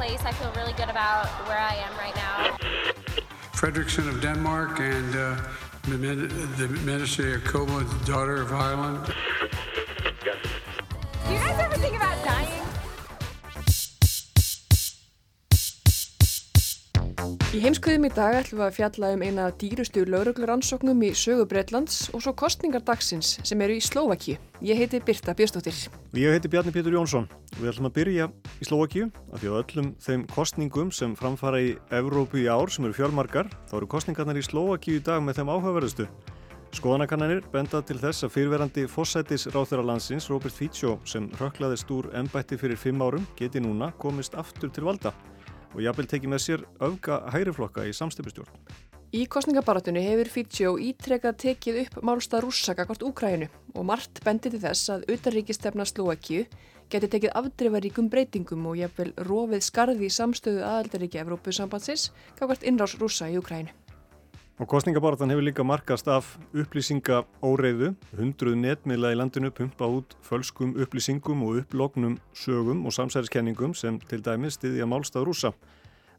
Place. I feel really good about where I am right now. Fredrickson of Denmark and uh, the, of Koma, daughter of Ireland. Do you guys ever think about dying? Í heimskuðum í dag ætlum við að fjalla um eina af dýrustu laurugluransóknum í sögu Breitlands og svo kostningar dagsins sem eru í Slovakíu. Ég heiti Birta Björstóttir. Ég heiti Bjarni Pétur Jónsson. Við ætlum að byrja í Slovakíu af því að öllum þeim kostningum sem framfara í Evrópu í ár sem eru fjölmarkar þá eru kostningarnar í Slovakíu í dag með þeim áhugaverðustu. Skoðanakannanir benda til þess að fyrirverandi fósætis ráþæra landsins Robert Fico sem röklaðist úr ennbætti fyrir fimm árum geti núna komist aftur til valda og jafnvel tekið með sér öfga hæriflokka í samstipustjórn. Í kostningabaratunni hefur Fico ítrekað tekið upp málstað rússaka hvort Úkrænu og margt bendi til þess að auðarríkistefna Slovakíu geti tekið afdrifaríkum breytingum og jafnvel rofið skarði í samstöðu aðaldaríkja Evrópusambansins hvort innrás rússa í Úkrænu. Og kostningabaratan hefur líka markast af upplýsinga óreiðu, hundruð netmiðla í landinu pumpa út fölskum upplýsingum og upplognum sögum og samsæriskenningum sem til dæmis stiðja málstað rúsa.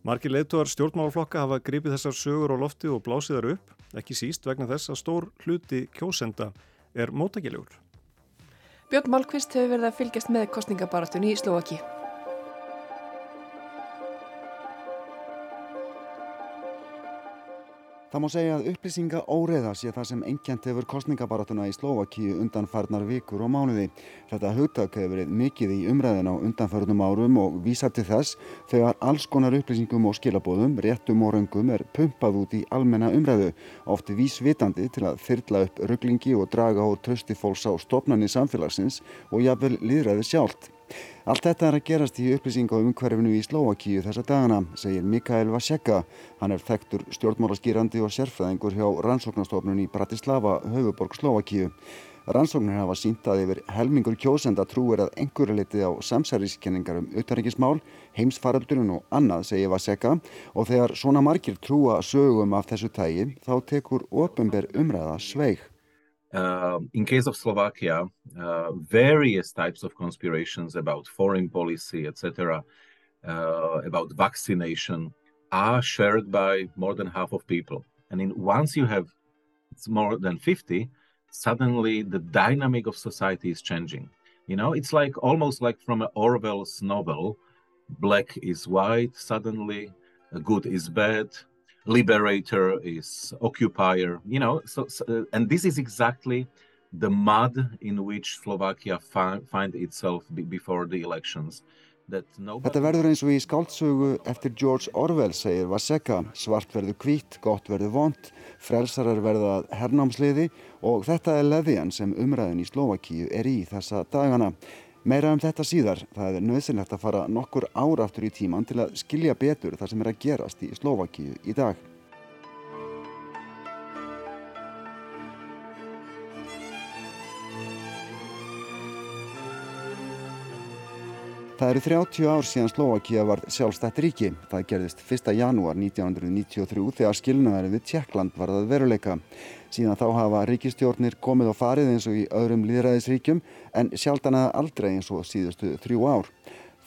Markir leituar stjórnmálflokka hafa gripið þessar sögur á lofti og blásiðar upp, ekki síst vegna þess að stór hluti kjósenda er mótakilegur. Björn Málkvist hefur verið að fylgjast með kostningabaratunni í Slovaki. Það má segja að upplýsinga óreða sé það sem engjant hefur kostningabaratuna í Slovakíu undanfarnar vikur og mánuði. Þetta hugtak hefur verið mikið í umræðin á undanfarnum árum og vísa til þess þegar alls konar upplýsingum og skilabóðum, réttum og röngum er pumpað út í almenna umræðu, ofti vísvitandi til að þyrla upp rugglingi og draga á trösti fólks á stopnarni samfélagsins og jafnvel líðræði sjálft. Allt þetta er að gerast í upplýsinga um hverfinu í Slovakíu þessa dagana, segir Mikael Vaseka. Hann er þektur stjórnmálaskýrandi og sérfræðingur hjá rannsóknarstofnun í Bratislava, höfuborg Slovakíu. Rannsóknir hafa sínt að yfir helmingur kjósenda trúir að einhverju litið á samsæriskenningar um utanrikkismál, heimsfaraldurinn og annað, segir Vaseka, og þegar svona margir trúa sögum af þessu tægi, þá tekur ofenber umræða sveig. Uh, in case of Slovakia, uh, various types of conspirations about foreign policy, etc., uh, about vaccination, are shared by more than half of people. And in, once you have it's more than 50, suddenly the dynamic of society is changing. You know, it's like almost like from Orwell's novel black is white, suddenly good is bad, liberator is occupier you know so, so uh, and this is exactly the mud in which Slovakia find, itself before the elections Þetta verður eins og í skáltsögu eftir George Orwell segir Vaseka svart verður hvít, gott verður vond frelsarar verða hernámsliði og þetta er leðjan sem umræðin í Slovakíu er í þessa dagana Meira um þetta síðar, það er nöðsynlegt að fara nokkur ára aftur í tíman til að skilja betur það sem er að gerast í Slovakíu í dag. Það eru 30 ár síðan Slovakíu var sjálfstætt ríki. Það gerðist 1. janúar 1993 þegar skilnaðari við Tjekkland var það veruleika. Síðan þá hafa ríkistjórnir komið og farið eins og í öðrum líðræðisríkjum en sjaldan að aldrei eins og síðustu þrjú ár.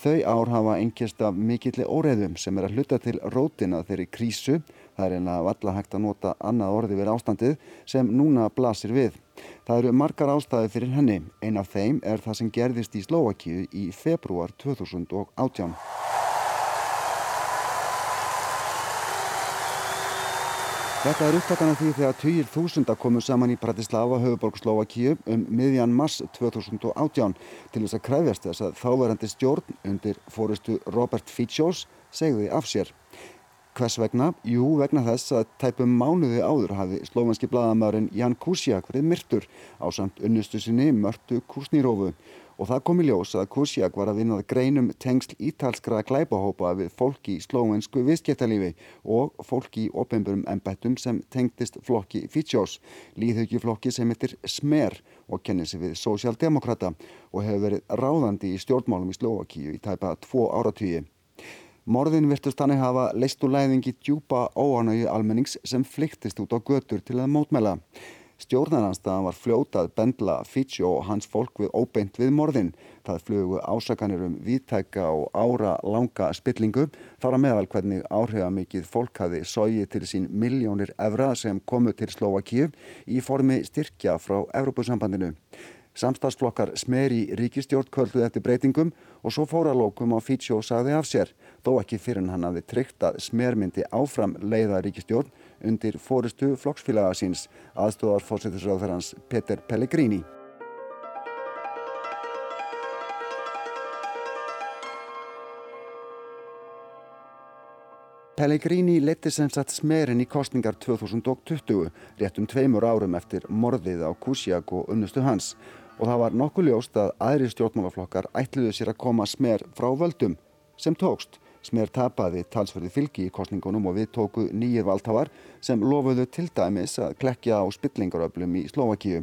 Þau ár hafa engist af mikilli óreðum sem er að hluta til rótina þeirri krísu, það er einlega valla hægt að nota annað orði við ástandið sem núna blasir við. Það eru margar ástæði fyrir henni. Ein af þeim er það sem gerðist í Slovakíu í februar 2018. Þetta er upptakana því þegar 20.000 komu saman í Bratislava, höfuborg Slovakíu, um miðjan mars 2018 til þess að kræfjast þess að þáverandi stjórn undir fóristu Robert Ficos segði af sér. Hvers vegna? Jú, vegna þess að tæpum mánuði áður hafi slóvenski bladamæðurinn Jan Kusiak verið myrtur á samt unnustu sinni Mörtu Kusnírofu og það kom í ljós að Kusiak var að vinnað greinum tengsl ítalskra glæpahópa við fólk í slóvensku viðskiptalífi og fólk í opimburum embettum sem tengdist flokki Fítsjós, líðhugiflokki sem heitir Smer og kennir sig við Sósialdemokrata og hefur verið ráðandi í stjórnmálum í Slóvakíu í tæpa tvo áratvíi. Morðin virtust þannig hafa leist úr læðingi djúpa óanægi almennings sem flyktist út á götur til að mótmæla. Stjórnarnanstaðan var fljótað bendla Fitch og hans fólk við óbeint við morðin. Það flugu ásakanir um viðtæka og ára langa spillingu þar að meðal hvernig áhrifamikið fólk hafi sóið til sín miljónir evra sem komu til Slovakíu í formi styrkja frá Evrópusambandinu. Samstagsflokkar smeri ríkistjórn kvölduð eftir breytingum og svo fóra lókum á Fítsjó sagði af sér, þó ekki fyrir hann hafi tryggt að smermyndi áfram leiða ríkistjórn undir fórustu flokksfélaga síns aðstofar fórsetisráðferðans Peter Pellegrini. Pellegrini leti sem sagt smerin í kostningar 2020, réttum tveimur árum eftir morðið á Kusiak og unnustu hans og það var nokkuð ljóst að aðri stjórnmálaflokkar ætluðu sér að koma smer frá völdum sem tókst. Smer tapaði talsverði fylgi í kostningunum og við tóku nýjir valdhafar sem lofuðu til dæmis að klekja á spillingaröflum í Slovakíu.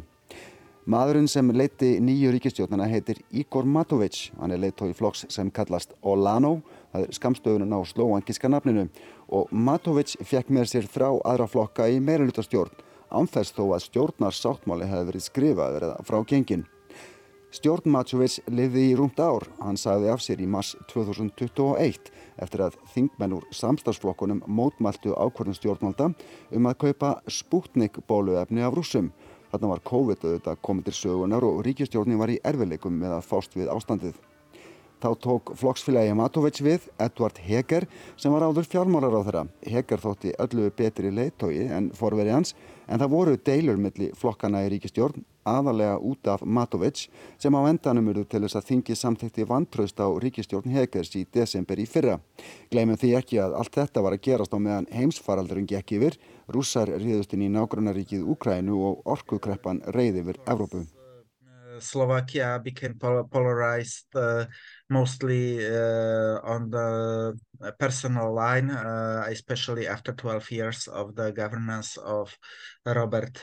Maðurinn sem leiti nýju ríkistjórnana heitir Igor Matovic, hann er leitói flokks sem kallast Olano, það er skamstöðunum á slóangiska nafninu og Matovic fekk með sér þrá aðra flokka í meirulutastjórn, ánþess þó að stjórnar sáttmáli hefði verið skrifaður eða frá gengin. Stjórn Matovic liði í rúmt ár, hann sagði af sér í mars 2021 eftir að þingmenn úr samstagsflokkunum mótmæltu ákvörðum stjórnvalda um að kaupa Sputnik bóluefni af rúsum Þarna var COVID auðvitað komið til sögunar og ríkistjórnin var í erfileikum með að fást við ástandið. Þá tók flokksfélagi Matovic við Edvard Heger sem var áður fjármálar á þeirra. Heger þótti öllu betri leiðtói en forveri hans en það voru deilur millir flokkana í ríkistjórn aðalega út af Matovic sem á endanum eru til þess að þingi samþekti vantraust á ríkistjórn Hegers í desember í fyrra. Gleimum því ekki að allt þetta var að gerast á meðan heimsfaraldurinn gekk yfir, rússar riðustinn í nágrannaríkið Úkrænu og orkukreppan reyði yfir Evrópu. Slovakia became polarized uh, mostly uh, on the personal line, uh, especially after 12 years of the governance of Robert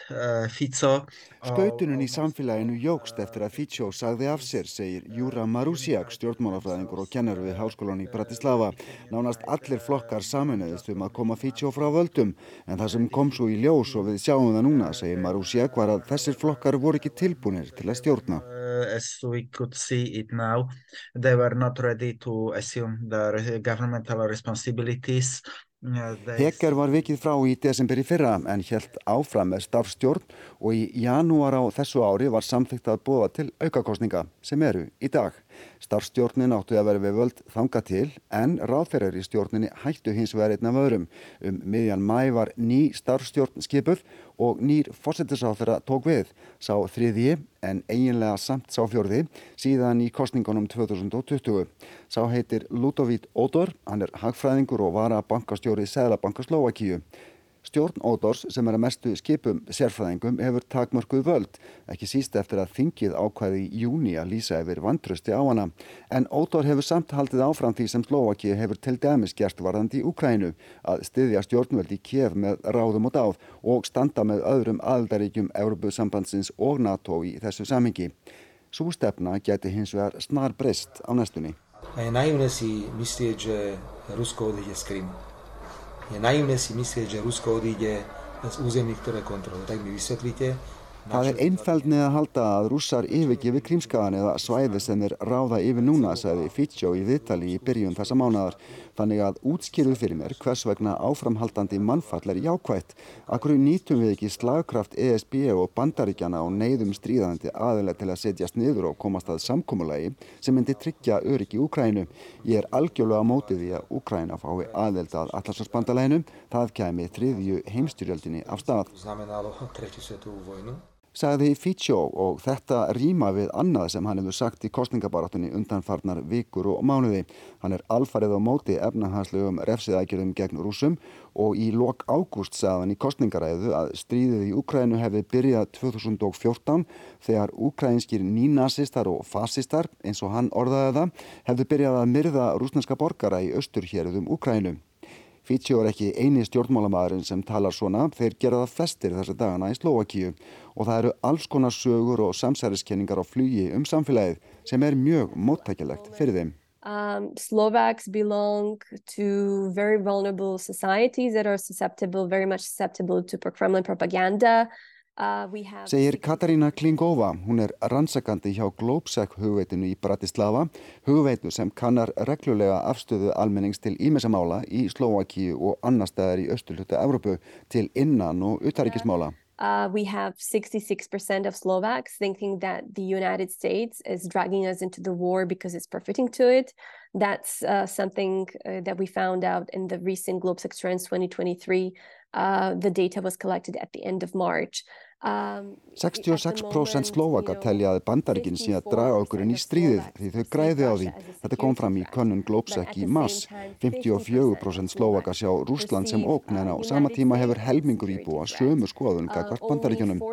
Fico. Skautunin í samfélaginu jógst eftir að Fico sagði af sér, segir Júra Marúsiak, stjórnmálafræðingur og kennar við háskólan í Bratislava. Nánast allir flokkar saminuðist um að koma Fico frá völdum, en það sem kom svo í ljós og við sjáum það núna, segir Marúsiak, var að þessir flokkar voru ekki tilbúinir til að stjórna. As we could see it now, they were not ready to assume the governmental responsibilities. Heger var vikið frá í desember í fyrra en helt áfram með starfstjórn og í janúar á þessu ári var samþygt að búa til aukakostninga sem eru í dag. Starfstjórnin áttu að vera við völd þanga til en ráðferðar í stjórninni hættu hins vegar einn af öðrum. Um miðjan mæ var ný starfstjórn skipuð og nýr fórsetisráþara tók við, sá þriðji en eiginlega samt sá fjörði síðan í kostningunum 2020. Sá heitir Ludovík Ódor, hann er hagfræðingur og var að bankastjórið Sæðlabanka Slovakíu. Stjórn Ódors sem er að mestu skipum sérfræðingum hefur takmörkuð völd, ekki síst eftir að þingið ákvæði í júni að lýsa yfir vantrösti á hana. En Ódor hefur samt haldið áfram því sem Slovaki hefur til dæmis gert varðandi í Ukrænu, að styðja stjórnvöld í kef með ráðum og dáð og standa með öðrum aðaldaríkjum Európusambandsins og NATO í þessu samhengi. Svo stefna geti hins vegar snar breyst á næstunni. Naivne si myslieť, že Rusko odíde z Krymu. Je naivné si myslieť, že Rusko odíde z území, ktoré kontroluje. Tak mi vysvetlíte. Það er einfældnið að halda að rússar yfirgefi krímskagan eða svæði sem er ráða yfir núna, sagði Fitcho í viðtali í byrjun þessa mánadar. Þannig að útskýruð fyrir mér hvers vegna áframhaldandi mannfall er jákvætt. Akkur nýtum við ekki slagkraft ESB og bandaríkjana og neyðum stríðandi aðilega til að setjast niður og komast að samkómulagi sem myndi tryggja öryggi Úkrænu. Ég er algjörlega á mótið því að Úkræna fái aðild að allarsvarsbandalæginu. Það kemi þriðju heimstyrjöldinni af stað. Sagði Fítsjó og þetta rýma við annað sem hann hefur sagt í kostningabarátunni undanfarnar vikur og mánuði. Hann er alfarið á móti efnahanslegum refsiðækjörðum gegn rúsum og í lok ágúst sagðan í kostningaræðu að stríðið í Úkrænu hefði byrjað 2014 þegar úkrænskir nínasistar og fasistar, eins og hann orðaði það, hefði byrjað að myrða rúsneska borgara í austurhjörðum Úkrænu. Fítsjó er ekki eini stjórnmálamæðurinn sem talar svona, þeir gera það flestir þessa dagana í Slovakíu og það eru alls konar sögur og samsæriskenningar á flugi um samfélagið sem er mjög móttækjalegt fyrir þeim. Um, Slovaks belong to very vulnerable societies that are susceptible, very much susceptible to Kremlin propaganda. Uh, Segir Katarína Klingova, hún er rannsakandi hjá Globsec hugveitinu í Bratislava, hugveitu sem kannar reglulega afstöðu almennings til ímessamála í Slovakíu og annar staðar í östulhutu Evrópu til innan og utaríkismála. Uh, we have 66% of Slovaks thinking that the United States is dragging us into the war because it's profiting to it. That's uh, something uh, that we found out in the recent Globsec Trends 2023. Uh, the data was collected at the end of March. 66% Slovaka telja að bandaríkinn sé að draga okkur inn í stríðið því þau græði á því. Þetta kom fram í Könnun Globsec í mass. 54% Slovaka sjá Rúsland sem ókn en á sama tíma hefur helmingur íbúa sömu skoðun gagvart bandaríkjunum.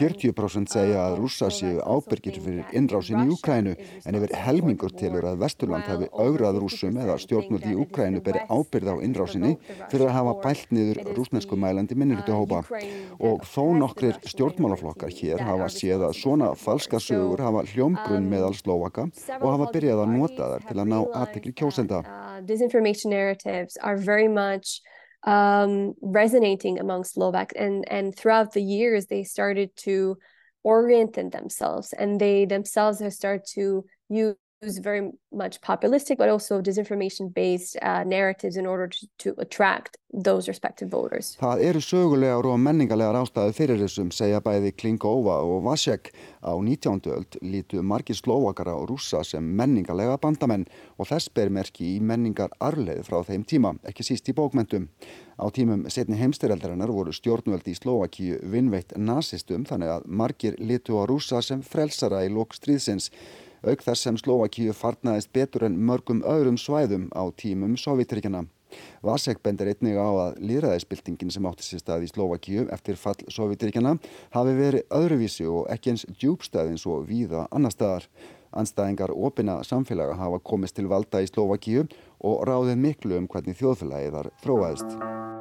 40% segja að rússa séu ábyrgir fyrir innrásin í Ukrænu en yfir helmingur tilur að Vesturland hefur augrað rússum eða stjórnult í Ukrænu beri ábyrð á innrásinni fyrir að hafa bælt niður rúsnesku mælandi minnirituhópa. Og þó nokkrir stjórnmálaflokkar hér hafa séð að svona falska sögur hafa hljómgrunn meðal Slovaka og hafa byrjað að nota þar til að ná aðtekli kjósenda. Disinformation narratives are very much um, resonating among Slovaks and, and throughout the years they started to orient themselves and they themselves have started to use very much populistic but also disinformation based uh, narratives in order to, to attract those respective voters. Það eru sögulegar og menningarlegar ástæðu fyrir þessum segja bæði Klingova og Vasek á 19. öld lítu margir slóakar á rúsa sem menningarlega bandamenn og þess ber merki í menningar arleið frá þeim tíma, ekki síst í bókmentum. Á tímum setni heimstyreldarinnar voru stjórnvöldi í Slovakíu vinnveitt nazistum þannig að margir lítu á rúsa sem frelsara í lok stríðsins auk þess sem Slovakíu farnaðist betur en mörgum öðrum svæðum á tímum Sovjetríkjana. Vasek bendir einnig á að líðræðisbyltingin sem átti sér stað í Slovakíu eftir fall Sovjetríkjana hafi verið öðruvísi og ekki eins djúbstæðins og víða annar staðar. Anstæðingar opina samfélaga hafa komist til valda í Slovakíu og ráðið miklu um hvernig þjóðfélagið þar þróaðist.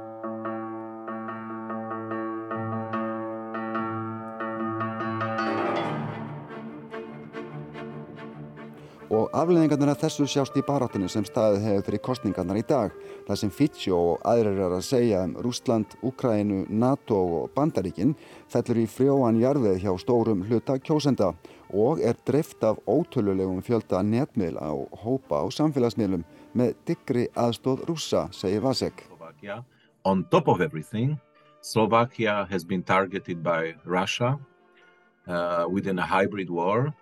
Og afleðingarnar af þessu sjást í baráttinu sem staðið hefur fyrir kostningarnar í dag. Það sem Fitcho og aðrir er að segja um Rúsland, Ukrænu, NATO og Bandaríkin fellur í frjóan jarðið hjá stórum hluta kjósenda og er dreift af ótölulegum fjölda netmiðla og hópa á samfélagsmiðlum með diggri aðstóð rúsa, segir Vasek. On top of everything, Slovakia has been targeted by Russia uh, within a hybrid war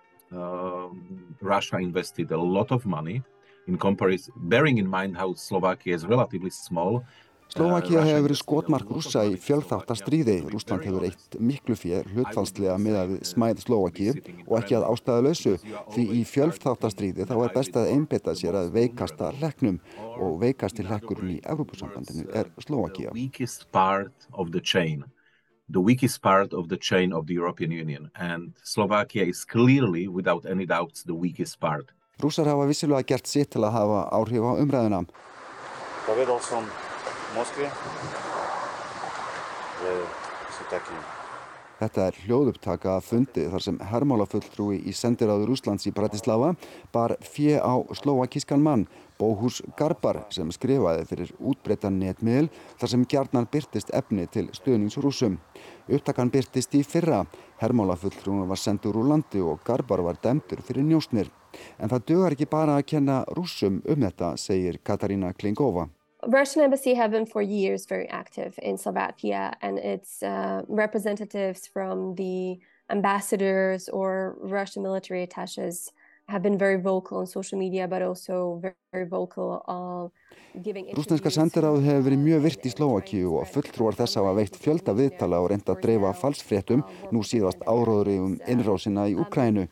Russia invested a lot of money in comparison, bearing in mind how Slovakia is relatively small. Slovakia uh, hefur verið skotmark rúsa í fjölþáttastríði. Rúsland hefur eitt miklu fér hlutfalslega með að smæð Slovakíu og ekki að ástæða lausu því í fjölþáttastríði þá er best að einbeta sér að veikasta leknum og veikasti lekkurinn í Európusambandinu er Slovakia the weakest part of the chain of the European Union and Slovakia is clearly without any doubts the weakest part. Rúsar hafa vissilega gert sitt til að hafa áhrif á umræðuna. Povedal som v Moskvi, že sú takí Þetta er hljóðupptaka að fundi þar sem hermálafulltrúi í sendiráður Úslands í Bratislava bar fjö á slóakískan mann, Bóhús Garbar, sem skrifaði fyrir útbreytan netmiðl þar sem gjarnan byrtist efni til stöðningsrúsum. Upptakan byrtist í fyrra. Hermálafulltrúin var sendur úr landi og Garbar var demtur fyrir njósnir. En það dögar ekki bara að kenna rúsum um þetta, segir Katarína Klingova. Russian embassy have been for years very active in Slovakia, and its uh, representatives from the ambassadors or Russian military attaches have been very vocal on social media, but also very vocal of Rúsneska sendiráðu hefur verið mjög virt í Slovakíu og fulltrúar þess hafa veitt fjölda viðtala og reynda að dreifa falsfréttum nú síðast áróðri um innrásina í Ukrænu.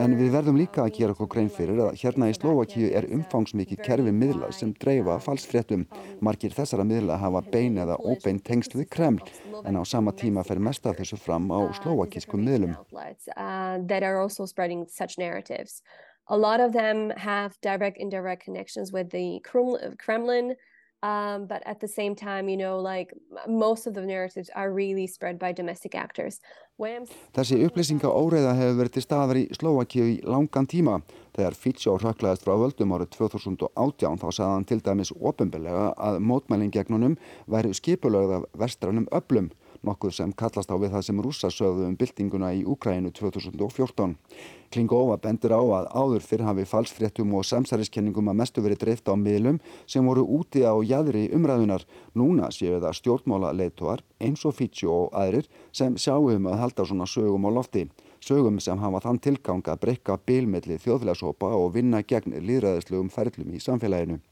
En við verðum líka að gera okkur grein fyrir að hérna í Slovakíu er umfangsmikið kerfi miðla sem dreifa falsfréttum. Margir þessara miðla hafa bein eða óbein tengsl við Kreml en á sama tíma fer mest af þessu fram á slovakískum miðlum. A lot of them have direct, indirect connections with the Kremlin, um, but at the same time, you know, like most of the narratives are really spread by domestic actors. Þessi upplýsinga óreiða hefur verið til staðar í Slovakíu í langan tíma. Þegar Fitsjó röklaðist frá völdum árið 2018 þá sagði hann til dæmis ofinbelega að mótmælinn gegnunum væri skipulögð af vestrænum öllum nokkuð sem kallast á við það sem rússa sögðu um byltinguna í Úkrænu 2014. Klingóva bendur á að áður fyrr hafi falsfréttum og samsæriskenningum að mestu verið dreift á miðlum sem voru úti á jæðri umræðunar. Núna séu það stjórnmála leituar eins og Fitsjó og aðrir sem sjáum að halda svona sögum á lofti. Sögum sem hafa þann tilgang að breyka bílmelli þjóðfélagsópa og vinna gegn líðræðislegum ferlum í samfélaginu.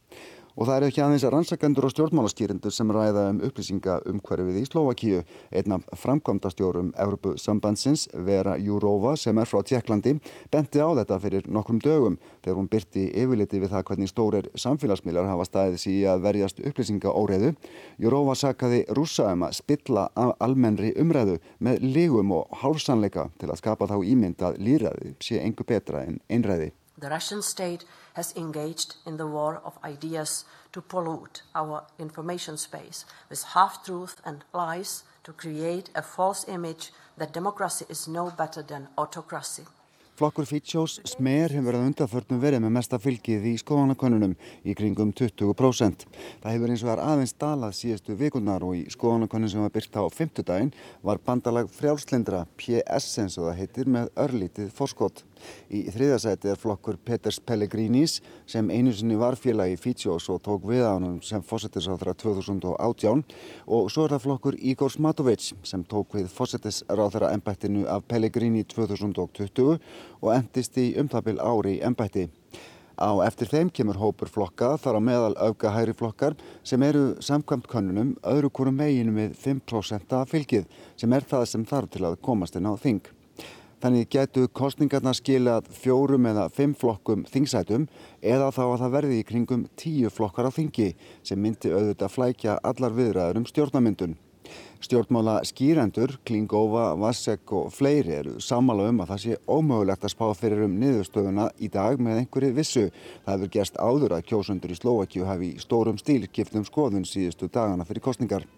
Og það eru ekki aðeins rannsakendur og stjórnmálaskýrindur sem ræða um upplýsinga um hverfið í Slovakíu. Einn af framkvæmdastjórum Evropasambandsins, Vera Jurova, sem er frá Tjekklandi, benti á þetta fyrir nokkrum dögum þegar hún byrti yfirliti við það hvernig stórir samfélagsmiðlar hafa staðið síðan að verjast upplýsinga óreiðu. Jurova sakaði rúsa um að spilla almennri umræðu með lígum og hálfsannleika til að skapa þá ímynd að líðræði sé engu betra en einræði. The Russian state has engaged in the war of ideas to pollute our information space with half-truth and lies to create a false image that democracy is no better than autocracy. Flokkur Fitsjós smer hefur verið undanförnum verið með mesta fylgið í skoðanakönnunum í kringum 20%. Það hefur eins og er aðeins dalað síðustu vikurnar og í skoðanakönnun sem var byrkt á 50 daginn var bandalag frjálslindra PS eins og það heitir með örlítið forskott. Í þriðasæti er flokkur Peters Pellegrinis sem einu sinni var félagi Fitsjós og tók við á hann sem fósettisráþra 2018 og svo er það flokkur Igor Smatovic sem tók við fósettisráþra ennbættinu af Pellegrini 2020 og endist í umtabil ári ennbætti. Á eftir þeim kemur hópur flokka þar á meðal auka hæri flokkar sem eru samkvæmt könnunum öðru hverju meginu með 5% fylgið sem er það sem þarf til að komast inn á þing. Þannig getu kostningarna skilað fjórum eða fimm flokkum þingsætum eða þá að það verði í kringum tíu flokkar á þingi sem myndi auðvitað flækja allar viðræður um stjórnamyndun. Stjórnmála skýrendur, Klingófa, Vassek og fleiri eru samála um að það sé ómögulegt að spá fyrir um niðurstöðuna í dag með einhverju vissu. Það hefur gerst áður að kjósundur í Slovakíu hafi í stórum stíl kiptum skoðun síðustu dagana fyrir kostningar.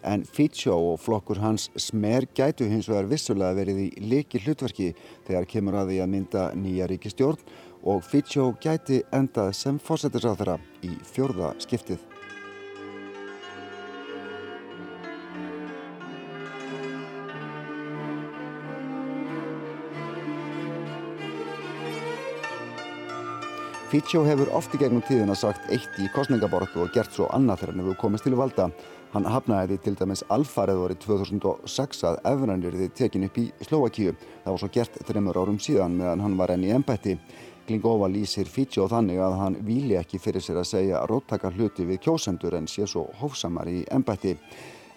En Fitsjó og flokkur hans Smer gætu hins vegar vissulega verið í liki hlutverki þegar kemur að því að mynda nýja ríkistjórn og Fitsjó gæti endað sem fósættisáþara í fjörða skiptið. Fitsjó hefur oft í gegnum tíðina sagt eitt í kostningabortu og gert svo annað þegar hann hefur komist til valda. Hann hafnaði því til dæmis alfarið vorið 2006 að efrannirði tekin upp í Slovakíu. Það var svo gert þreymur árum síðan meðan hann var enn í ennbætti. Klingófa lýsir Fitsjó þannig að hann víli ekki fyrir sér að segja róttakar hluti við kjósendur en sé svo hófsamar í ennbætti.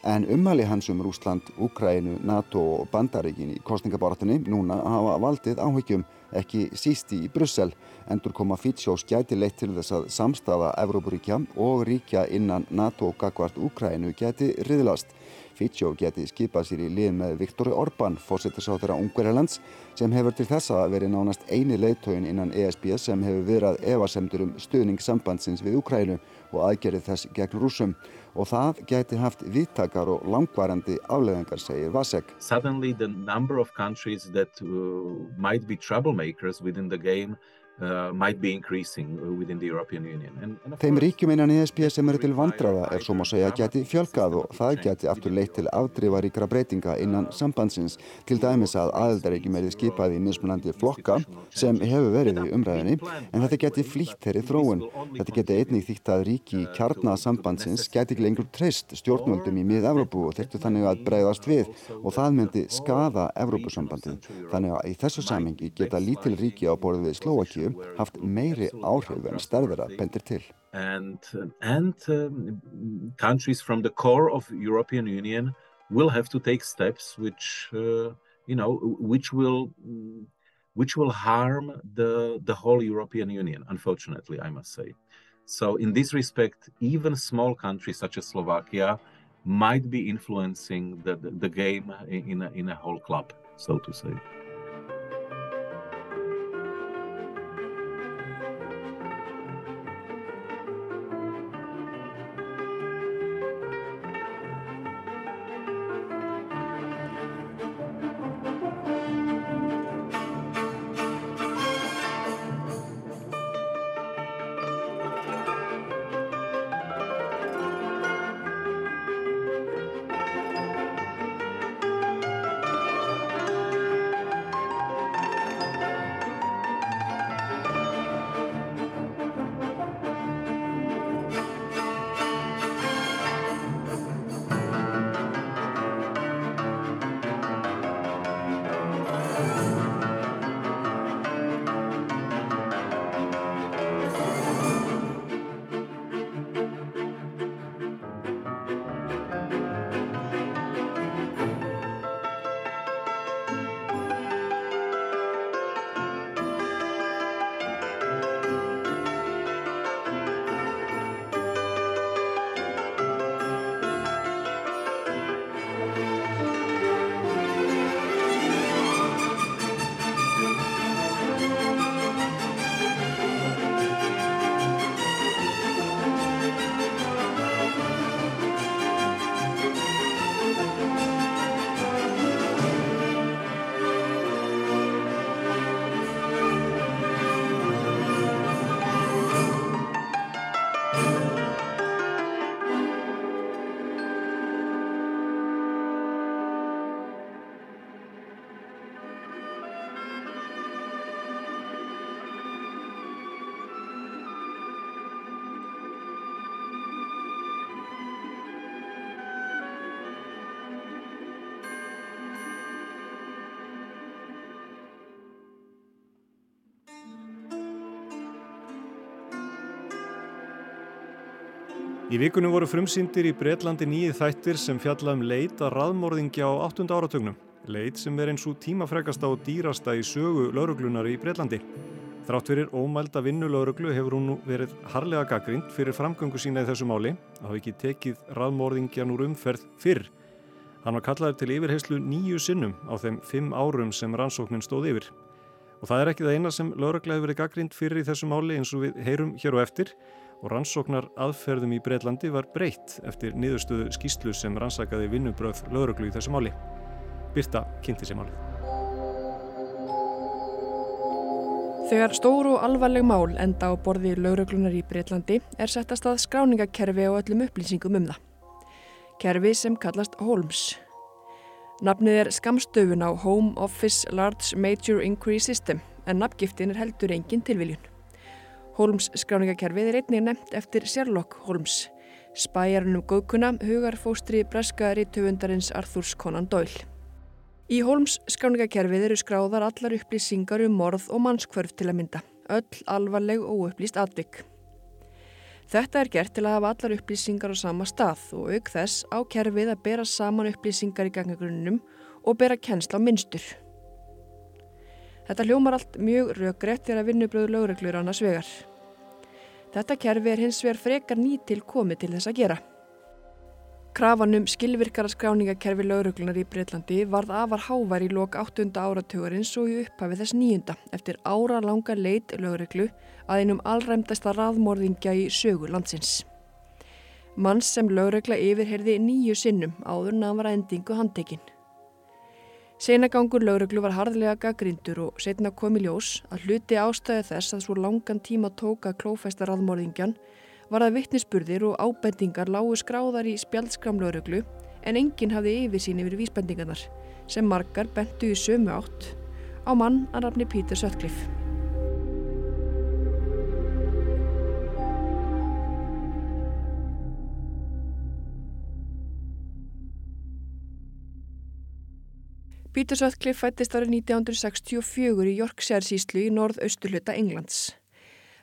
En ummæli hans um Rúsland, Úkrænu, NATO og Bandaríkin í kostningaboratunni núna hafa valdið áhyggjum, ekki sísti í Brussel. Endur koma Fitsjós gæti leitt til þess að samstafa Evrópuríkja og ríkja innan NATO gagvart Úkrænu gæti riðlast. Fitsjó geti skipað sér í lið með Viktor Orbán, fórsettisáþara Ungverjalands, sem hefur til þessa verið nánast eini leiðtógin innan ESB sem hefur verið evasemtur um stuðning sambandsins við Úkrænu og aðgerið þess gegn rúsum og það gæti haft viðtakar og langvarandi afleðingar, segir Vasek. Suddenly the number of countries that uh, might be troublemakers within the game Uh, might be increasing within the European Union. And, and Þeim ríkjum innan ESB sem eru til vandraða ef svo má segja geti fjölkað og það geti aftur leitt til afdrifaríkra breytinga innan sambandsins til dæmis að aðeldaríkjum er skipað í mismunandi flokka sem hefur verið í umræðinni en þetta geti flýtt þeirri þróun. Þetta geti einnig þýtt að ríki í kjarnað sambandsins geti ekki lengur treyst stjórnvöldum í mið-Evrópu og þurftu þannig að breyðast við og það myndi skada Evrópusambandið. Þannig að í þessu samengi geta lítil ríki á borðið haft meiri áhrif en stærðara bendir til. And, and um, countries from the core of European Union will have to take steps which, uh, you know, which will, which will harm the, the whole European Union, unfortunately, I must say. So in this respect, even small countries such as Slovakia might be influencing the, the, the game in a, in a whole club, so to say. Í vikunum voru frumsýndir í Breitlandi nýið þættir sem fjalla um leit að raðmorðingja á 8. áratögnum. Leit sem er eins og tímafrekasta og dýrasta í sögu lauruglunar í Breitlandi. Þrátt fyrir ómælda vinnu lauruglu hefur hún nú verið harlega gaggrind fyrir framgöngu sína í þessu máli að hafa ekki tekið raðmorðingjan úr umferð fyrr. Hann var kallaður til yfirheyslu nýju sinnum á þeim fimm árum sem rannsóknin stóð yfir. Og það er ekki það eina sem laurugla hefur verið gaggrind fyrir í þessu máli eins og við heyrum hér og eftir og rannsóknar aðferðum í Breitlandi var breytt eftir niðurstöðu skýslu sem rannsakaði vinnubröð lauruglu í þessu máli. Birta kynnti sér máli. Þegar stóru og alvarleg mál enda á borði lauruglunar í Breitlandi er settast að skráningakerfi á öllum upplýsingum um það. Kerfi sem kallast Holmes. Nafnið er skamstöfun á Home Office Large Major Inquiry System en nafngiftin er heldur engin tilviljun. Holmes skráningakerfið er einnig nefnt eftir Sherlock Holmes, spæjarnum góðkuna hugarfóstri breska rítufundarins Arthurs Conan Doyle. Í Holmes skráningakerfið eru skráðar allar upplýsingar um morð og mannskvörf til að mynda, öll alvarleg og upplýst atvik. Þetta er gert til að hafa allar upplýsingar á sama stað og auk þess á kerfið að bera saman upplýsingar í gangagrunnum og bera kennsla á minnstur. Þetta hljómar allt mjög röggrétt þegar að vinnubröðu lögreglur annars vegar. Þetta kerfi er hins vegar frekar nýtil komið til þess að gera. Krafanum skilvirkara skráningakerfi lauruglunar í Breitlandi varð afar hávar í lok 8. áratugurins og í upphafi þess nýjunda eftir ára langa leit lauruglu að einum allræmdasta raðmorðingja í sögu landsins. Manns sem laurugla yfirherði nýju sinnum áður námara endingu handtekinn. Seinagangur lauruglu var harðlega gaggrindur og setna kom í ljós að hluti ástæði þess að svo langan tíma tóka klófæsta raðmorðingjan var að vittnisspurðir og ábendingar lágu skráðar í spjaldskram lauruglu en enginn hafði yfirsýn yfir vísbendingarnar sem margar bentu í sömu átt á mann að rafni Pítur Söttklif. Peter Sutcliffe fættist árið 1964 í Yorkshire síslu í norð-austurluta Englands.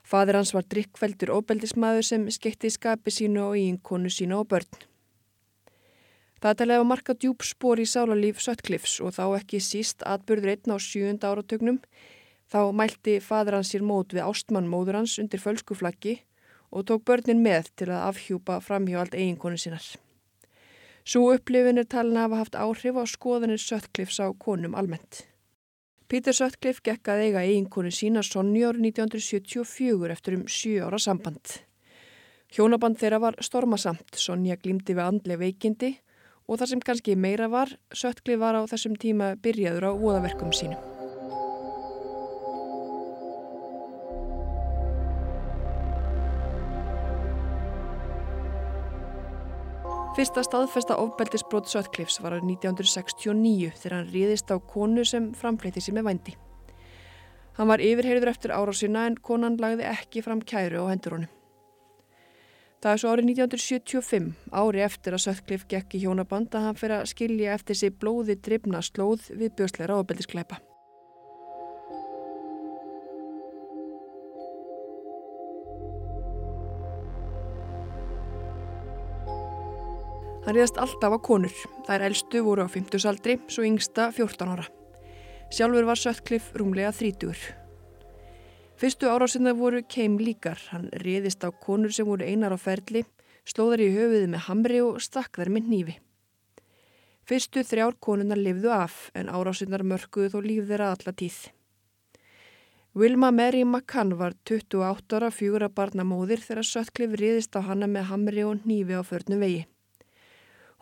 Fadir hans var drikkveldur óbeldismæður sem skeitti skapi sínu og íinkonu sínu og börn. Það er að marka djúb spór í sálarlíf Sutcliffes og þá ekki síst atbyrður einn á sjúunda áratögnum. Þá mælti fadir hans sér mót við ástmann móður hans undir fölskuflaggi og tók börnin með til að afhjúpa framhjóald eiginkonu sínar. Svo upplifin er talin að hafa haft áhrif á skoðanir Sutcliffes á konum almennt. Peter Sutcliffe gekk að eiga eiginkonu sína Sonja árið 1974 eftir um 7 ára samband. Hjónaband þeirra var stormasamt, Sonja glýmdi við andlega veikindi og það sem kannski meira var, Sutcliffe var á þessum tíma byrjaður á voðaverkum sínum. Fyrsta staðfesta ofbeldisbrót Sutcliffes var árið 1969 þegar hann ríðist á konu sem framfleytti sér með vændi. Hann var yfirheyrður eftir árásina en konan lagði ekki fram kæru á hendur honum. Það er svo árið 1975, ári eftir að Sutcliffe gekk í hjónaband að hann fyrir að skilja eftir sig blóði drifna slóð við björsleira ofbeldiskleipa. Hann ríðast alltaf á konur. Er eldstu voru á 50 aldri, svo yngsta 14 ára. Sjálfur var Sutcliffe rúmlega 30. Fyrstu árásinna voru keim líkar. Hann ríðist á konur sem voru einar á ferli, slóðar í höfuði með hamri og stakk þær með nýfi. Fyrstu þrjár konunar lifðu af en árásinnar mörguðu þó líf þeirra alla tíð. Wilma Mary McCann var 28 ára fjögura barnamóðir þegar Sutcliffe ríðist á hanna með hamri og nýfi á förnum vegi.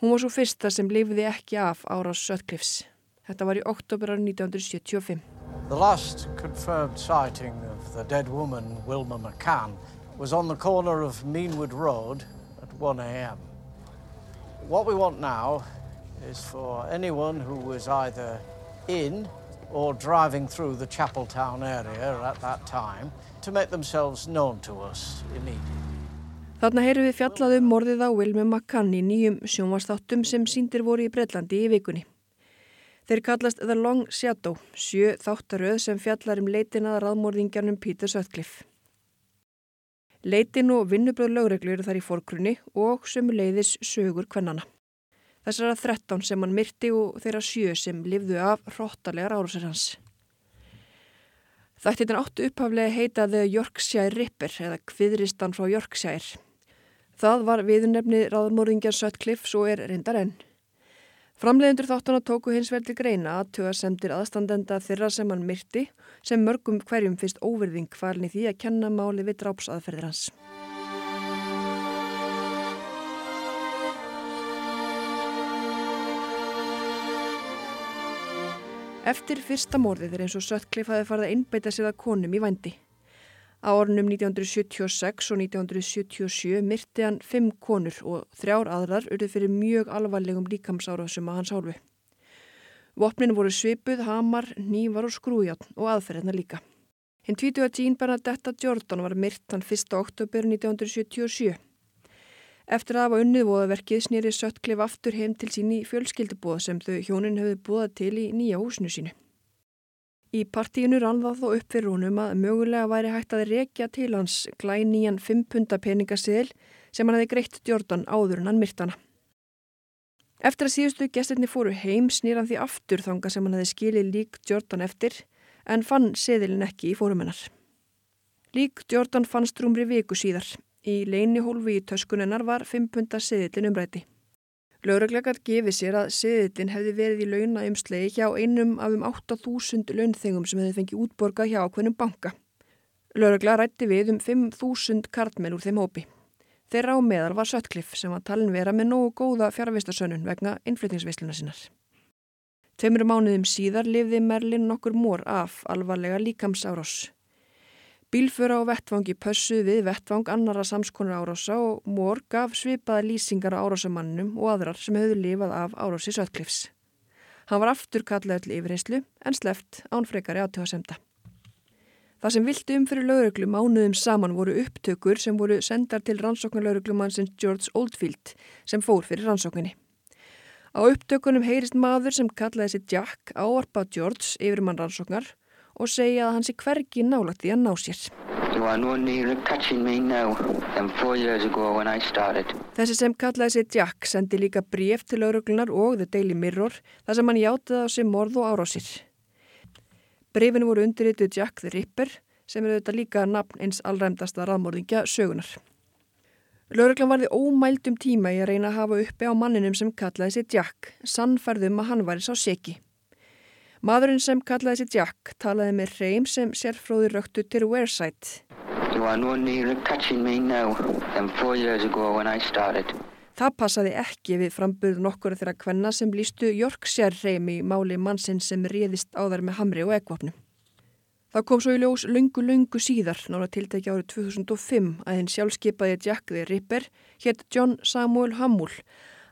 Hún var svo fyrsta sem lifði ekki af árás Sutcliffes. Þetta var í oktober árið 1975. The last confirmed sighting of the dead woman, Wilma McCann, was on the corner of Meanwood Road at 1 a.m. What we want now is for anyone who was either in or driving through the Chapeltown area at that time to make themselves known to us immediately. Þarna heyru við fjallað um morðið á Wilmi McCann í nýjum sjónvastáttum sem síndir voru í Breitlandi í vikunni. Þeir kallast The Long Shadow, sjö þáttaröð sem fjallar um leitin að raðmórðingjarnum Peter Sutcliffe. Leitin og vinnubröð lögreglu eru þar í fórkrunni og sömu leiðis sögur kvennana. Þessara 13 sem hann myrti og þeirra sjö sem livðu af hróttalegar árásir hans. Þættin áttu upphaflega heitaði Yorkshire Ripper eða Kviðristan frá Yorkshire. Það var viðurnefni ráðmóringjar Sutcliffe svo er reyndar enn. Framleiðendur þáttana tóku hins vel til greina að tuga semtir aðstandenda þeirra sem hann myrti sem mörgum hverjum fyrst óverðing kvalni því að kenna máli við drápsaðferðir hans. Eftir fyrsta morðið er eins og Sutcliffe hafi farið að innbeita sig að konum í vændi. Á ornum 1976 og 1977 myrti hann fimm konur og þrjár aðrar urði fyrir mjög alvarlegum líkamsárásum að hans hálfu. Vopnin voru svipuð, hamar, nývar og skrújátn og aðferðina líka. Hinn 20. Jean Bernadetta Jordan var myrt hann 1. oktober 1977. Eftir að hafa unnið voðaverkið snýri Sutcliffe aftur heim til sín í fjölskyldubóð sem þau hjónin hefði búið til í nýja húsinu sínu. Í partíinu rann það þó upp fyrir húnum að mögulega væri hægt að rekja til hans glænían 5 punta peningaseðil sem hann hefði greitt Jordan áður en hann myrtana. Eftir að síðustu gestirni fóru heim snýran því aftur þanga sem hann hefði skilið lík Jordan eftir en fann seðilin ekki í fórumennar. Lík Jordan fannst rúmri viku síðar. Í leini hólfi í töskunennar var 5 punta seðilin umræti. Lauruglegat gefið sér að siðillin hefði verið í launaumslegi hjá einum af um 8.000 launþengum sem hefði fengið útborga hjá ákveðnum banka. Laurugla rætti við um 5.000 kartmenn úr þeim hópi. Þeirra á meðal var Sutcliffe sem var talin vera með nógu góða fjárvistasönnun vegna innflyttingsvisluna sinnar. Tveimur mánuðum síðar lifði Merlin nokkur mór af alvarlega líkamsárós. Bílfura á vettvangi pössuð við vettvang annara samskonar árása og Mór gaf svipaða lýsingar á árásamannum og aðrar sem höfðu lifað af árási Sötklifs. Hann var aftur kallaður til yfirheyslu en sleft án frekari átöðasemda. Það sem vildi um fyrir lauruglu mánuðum saman voru upptökur sem voru sendar til rannsóknarlauruglumannsins George Oldfield sem fór fyrir rannsókninni. Á upptökunum heyrist maður sem kallaði sig Jack áarpa George yfir mann rannsóknar og segja að hann sé hvergi nálagt í að ná sér. Þessi sem kallaði sig Jack sendi líka bref til lauruglunar og The Daily Mirror þar sem hann játaði á sig morð og árásir. Brefinu voru undirrituð Jack the Ripper sem er auðvitað líka nafn eins allræmdasta raðmórðingja sögunar. Lauruglan varði ómældum tíma í að reyna að hafa uppi á manninum sem kallaði sér Jack, sannferðum að hann væri sá seki. Maðurinn sem kallaði sér Jack talaði með reym sem sérfróði röktu til Wareside. Það passaði ekki við framböðu nokkur þeirra kvenna sem lístu Yorkshire reym í máli mannsinn sem réðist á þær með hamri og ekvapnu. Það kom svo í ljós lungu lungu síðar, nára tiltæki árið 2005, að hinn sjálfskeipaði Jack the Ripper hétt John Samuel Hammúl,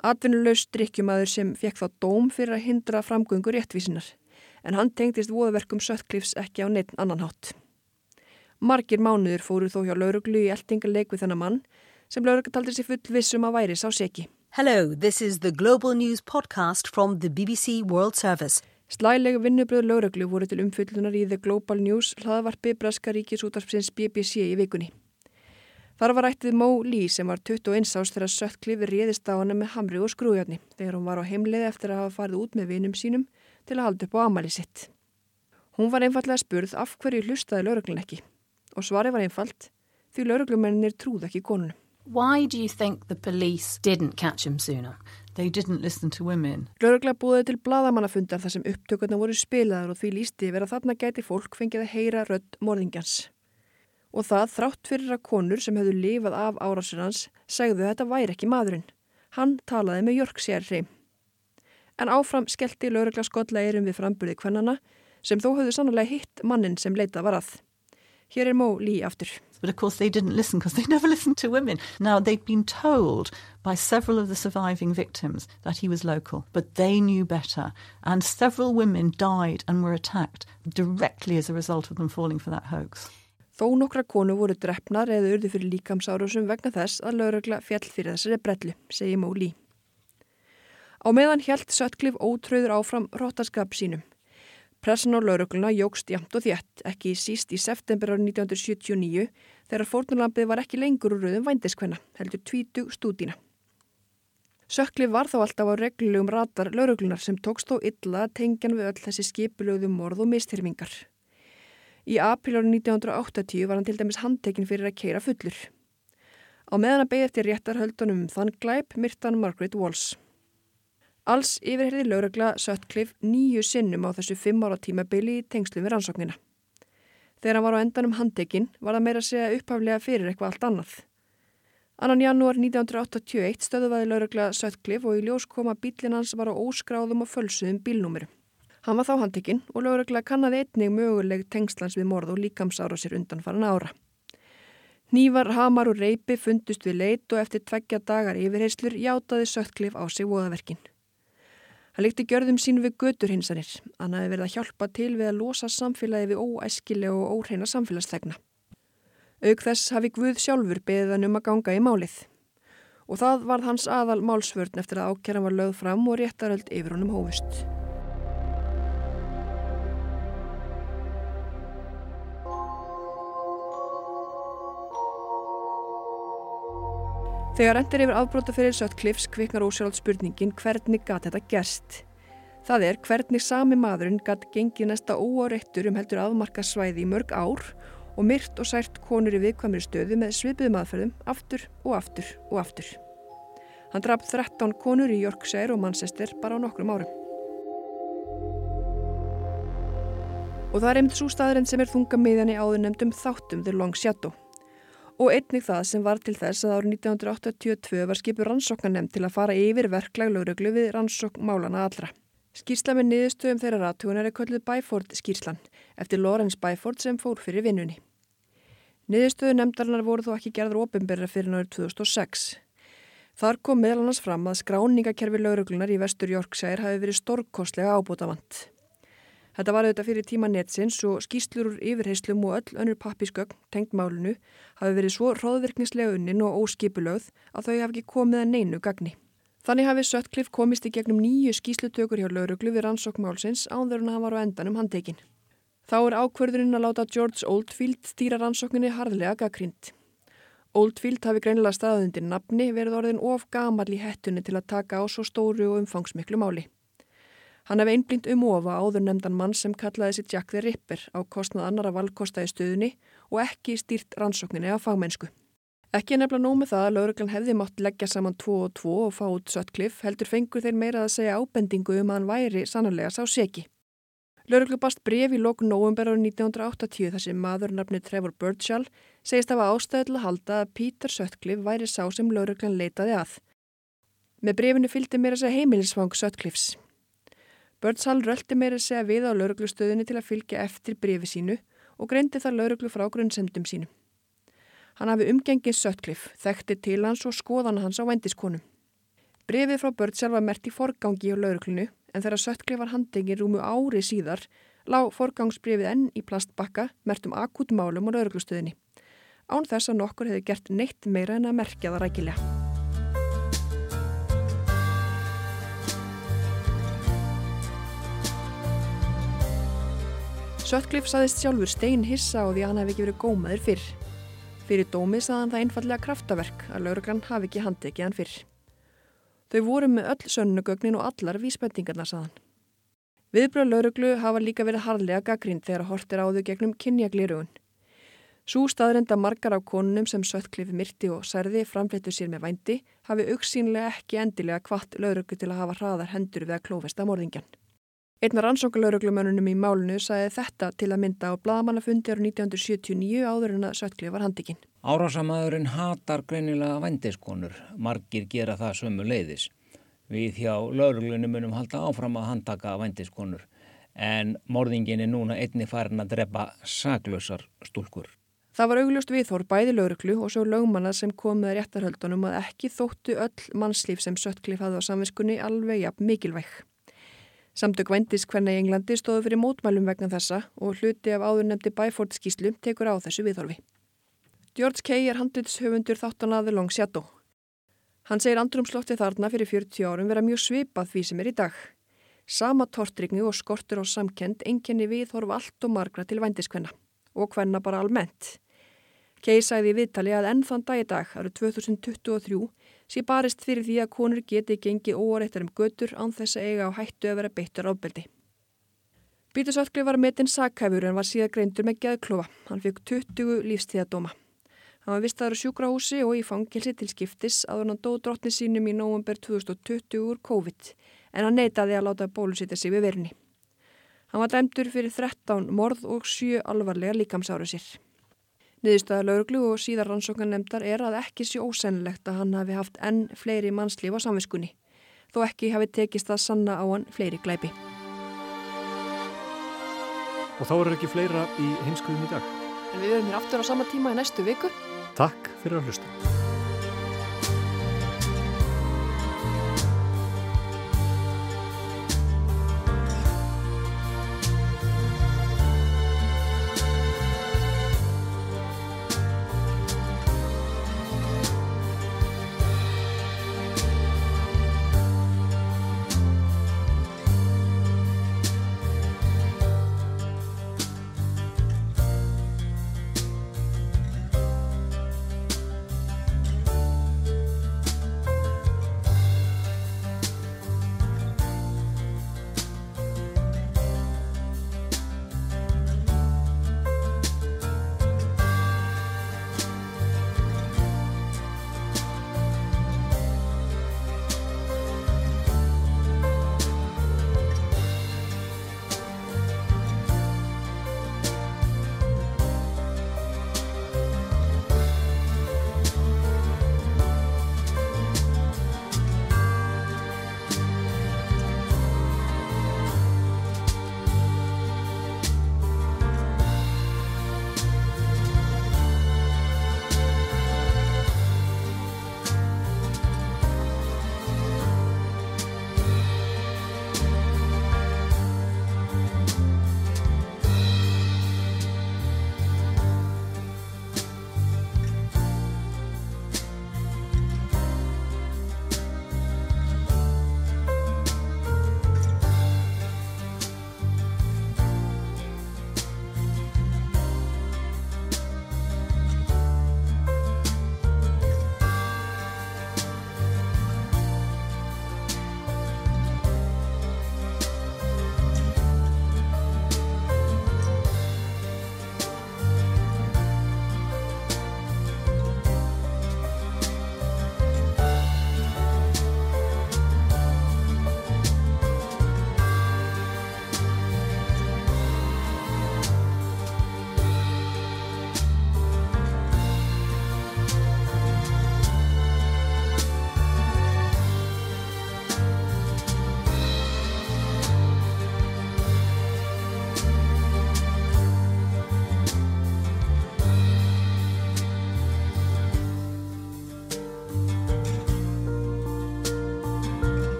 atvinnulegs drikkjumadur sem fekk þá dóm fyrir að hindra framgöngu réttvísinar, en hann tengdist voðaverkum Söttklifs ekki á neitt annan hátt. Margir mánuður fóru þó hjá lauruglu í eltingarleik við þennan mann, sem lauruglu taldi sér full vissum að væri sá seki. Hello, this is the Global News podcast from the BBC World Service. Slælega vinnubröður lauruglu voru til umfyllunar í The Global News hlaðvarpi Braska ríkisútarpsins BBC í vikunni. Þar var ættið Mo Lee sem var 21 ást þegar Söttklif réðist á hana með hamri og skrújarni þegar hún var á heimleiði eftir að hafa farið út með vinum sínum til að halda upp á amali sitt. Hún var einfallega spurð af hverju hlustaði lauruglun ekki og svari var einfalt því lauruglumennir trúð ekki konunum. Why do you think the police didn't catch him sooner? They didn't listen to women. Lörgla búið til bladamannafundar þar sem upptökurna voru spilaðar og því lísti verið að þarna gæti fólk fengið að heyra rödd morðingjans. Og það þrátt fyrir að konur sem hefðu lifað af árásur hans segðu þetta væri ekki maðurinn. Hann talaði með Jörg sér En áfram skellti lörgla skotla eirum við framburði kvennana sem þó höfðu sannlega hitt mannin sem leita var að. Hér er Mó Lí aftur. But of course they didn't listen because they never listened to women. Now they'd been told by several of the surviving victims that he was local, but they knew better. And several women died and were attacked directly as a result of them falling for that hoax. Þó nokkra konu voru drefnar eða urðu fyrir líkamsárusum vegna þess að laurugla fjall fyrir þessari brellu, segi Mó Lí. Á meðan hjælt Söttklif ótröður áfram róttaskap sínum. Pressan á laurugluna jógst jamt og þjætt, ekki síst í september árið 1979 þegar fórnulampið var ekki lengur úr rauðum vændiskvenna, heldur tvítu stúdína. Sökli var þá alltaf á reglulegum ratar lauruglunar sem tókst þó illa tengjan við öll þessi skipulögðu morð og mistyrmingar. Í april árið 1980 var hann til dæmis handtekinn fyrir að keira fullur. Á meðan að beigja eftir réttarhöldunum um þann glæp myrtan Margaret Walsh. Alls yfirherði laurugla Söttklif nýju sinnum á þessu fimm ára tímabili í tengslu við rannsóknina. Þegar hann var á endanum handtekinn var það meira að segja upphaflega fyrir eitthvað allt annað. Annan janúar 1981 stöðuvaði laurugla Söttklif og í ljós koma bílinn hans var á óskráðum og fölsuðum bílnúmerum. Hann var þá handtekinn og laurugla kannaði einnig möguleg tengslans við morð og líkamsára sér undanfaran ára. Nývar, hamar og reypi fundust við leit og eftir tveggja dagar yfirheyslur játaði Söttklif á sig voðaverkinn. Hann líkti gjörðum sín við götur hinsanir. Hann hafi verið að hjálpa til við að losa samfélagi við óæskilega og óhreina samfélagslegna. Aug þess hafi Guð sjálfur beðan um að ganga í málið. Og það varð hans aðal málsvörn eftir að ákjæran var lögð fram og réttaröld yfir honum hófust. Þegar endur yfir afbróta fyrir Söttklifs kviknar ósjálf spurningin hvernig gat þetta gerst. Það er hvernig sami maðurinn gatt gengið næsta óáreittur um heldur afmarka svæði í mörg ár og myrt og sært konur í viðkvæmri stöðu með svipuðum aðferðum aftur og aftur og aftur. Hann draf 13 konur í Yorkshire og Manchester bara á nokkrum árum. Og það er einmitt svo staðurinn sem er þunga miðjan í áður nefndum þáttum The Long Shadow og einnig það sem var til þess að árið 1982 var skipur rannsóknanem til að fara yfir verklaglauruglu við rannsókn málana allra. Skýrsla með niðurstöðum þeirra ratúin er kölluð Byford skýrslan eftir Lawrence Byford sem fór fyrir vinnunni. Niðurstöðu nefndarinnar voru þó ekki gerður ofinberra fyrir náður 2006. Þar kom meðal annars fram að skráningakerfi lauruglunar í vestur Yorkshire hafi verið stórkostlega ábútafant. Þetta var auðvitað fyrir tíma netsins og skýslur úr yfirheyslum og öll önnur pappisgögn tengt málunu hafi verið svo róðvirknislega unnin og óskipulögð að þau hafi ekki komið að neinu gagni. Þannig hafi Sutcliffe komist í gegnum nýju skýslutökur hjá lauruglu við rannsókmálsins áður en hann var á endanum handtekinn. Þá er ákverðurinn að láta George Oldfield stýra rannsókninni harðlega gaggrind. Oldfield hafi greinilega staðundir nafni verið orðin of gamal í hettunni til að taka á svo stóru og umfangsmiklu máli. Hann hef einblind um ofa áður nefndan mann sem kallaði sér Jack the Ripper á kostnað annara valkosta í stöðunni og ekki stýrt rannsókninni af fagmennsku. Ekki er nefnilega nómið það að lauruglan hefði mátt leggja saman 2 og 2 og fá út Sutcliffe heldur fengur þeir meira að segja ábendingu um að hann væri sannarlega sá seki. Lauruglu bast bref í lókun november árið 1980 þar sem maður nafni Trevor Birchall segist af að ástæðu til að halda að Peter Sutcliffe væri sá sem lauruglan leitaði að. Með brefinu fylgdi meira að segja heimilisvang Sutcliffes. Birchall röldi meira segja við á lauruglustöðinni til að fylgja eftir brefi sínu og greindi það lauruglu frá grunnsemdum sínum. Hann hafi umgengið Sutcliffe, þekkti til hans og skoðana hans á vendiskonum. Brefið frá Birdsell var mert í forgangi á lauruglunu en þegar Sutcliffe var handengið rúmu ári síðar lág forgangsbrefið enn í plastbakka mert um akútmálum á lauruglustöðinni. Án þess að nokkur hefði gert neitt meira en að merkja það rækilega. Sutcliffe saðist sjálfur stein hissa á því að hann hefði ekki verið gómaður fyrr. Fyrir dómi saðan það einfallega kraftaverk að lauruglan hafi ekki handekið hann fyrr. Þau voru með öll sönnugögnin og allar vísbendingarnar saðan. Viðbröð lauruglu hafa líka verið harlega gaggrind þegar hortir á þau gegnum kynjaglirugun. Sú staðrenda margar af konunum sem Sutcliffe myrti og særði framfléttu sér með vændi hafi auksínlega ekki endilega kvart lauruglu til að hafa hraðar hendur við að klófesta morðingjan. Einnar ansókalauruglumununum í málunu sagði þetta til að mynda á bladamannafundi ára 1979 áður en að Sutcliffe var handikinn. Árásamæðurinn hatar greinilega vendiskonur. Margir gera það sömu leiðis. Við hjá lauruglunum munum halda áfram að handtaka vendiskonur. En morðingin er núna einni farin að drepa saglösar stúlkur. Það var augljóst viðhór bæði lauruglu og svo lögmanna sem kom með réttarhöldunum að ekki þóttu öll mannslíf sem Sutcliffe hafði á samviskunni alveg jafn mikilvæg. Samtök vændis hvernig í Englandi stóðu fyrir mótmælum vegna þessa og hluti af áðurnemdi Byford skíslu tekur á þessu viðhorfi. George Kay er handlitshöfundur þáttanaði Long Shadow. Hann segir andrumslotti þarna fyrir 40 árum vera mjög svipað því sem er í dag. Sama tortrygni og skortur á samkend enginni viðhorf allt og margra til vændiskvenna og hvenna bara almennt. Sagði í viðtali að enn þann dag í dag, árið 2023, sé barist fyrir því að konur geti gengið óareittar um götur án þess að eiga á hættu að vera beittur ábeldi. Bítur Sotklif var metinn sakhæfur en var síðan greindur með geðklofa. Hann fikk 20 lífstíðadóma. Hann var vistaður á sjúkrahúsi og í fangilsi til skiptis að hann dóð drottni sínum í nógumber 2020 úr COVID en hann neytaði að láta bólusýta sig við verni. Hann var dæmdur fyrir 13 morð og 7 alvarlega líkamsáru sér. Niðurstaða lauruglu og síðar rannsókan nefndar er að ekki sé ósennilegt að hann hafi haft enn fleiri mannslíf á samviskunni, þó ekki hafi tekist að sanna á hann fleiri glæpi. Og þá er ekki fleira í heimskuðum í dag. En við verum hér aftur á sama tíma í næstu viku. Takk fyrir að hlusta.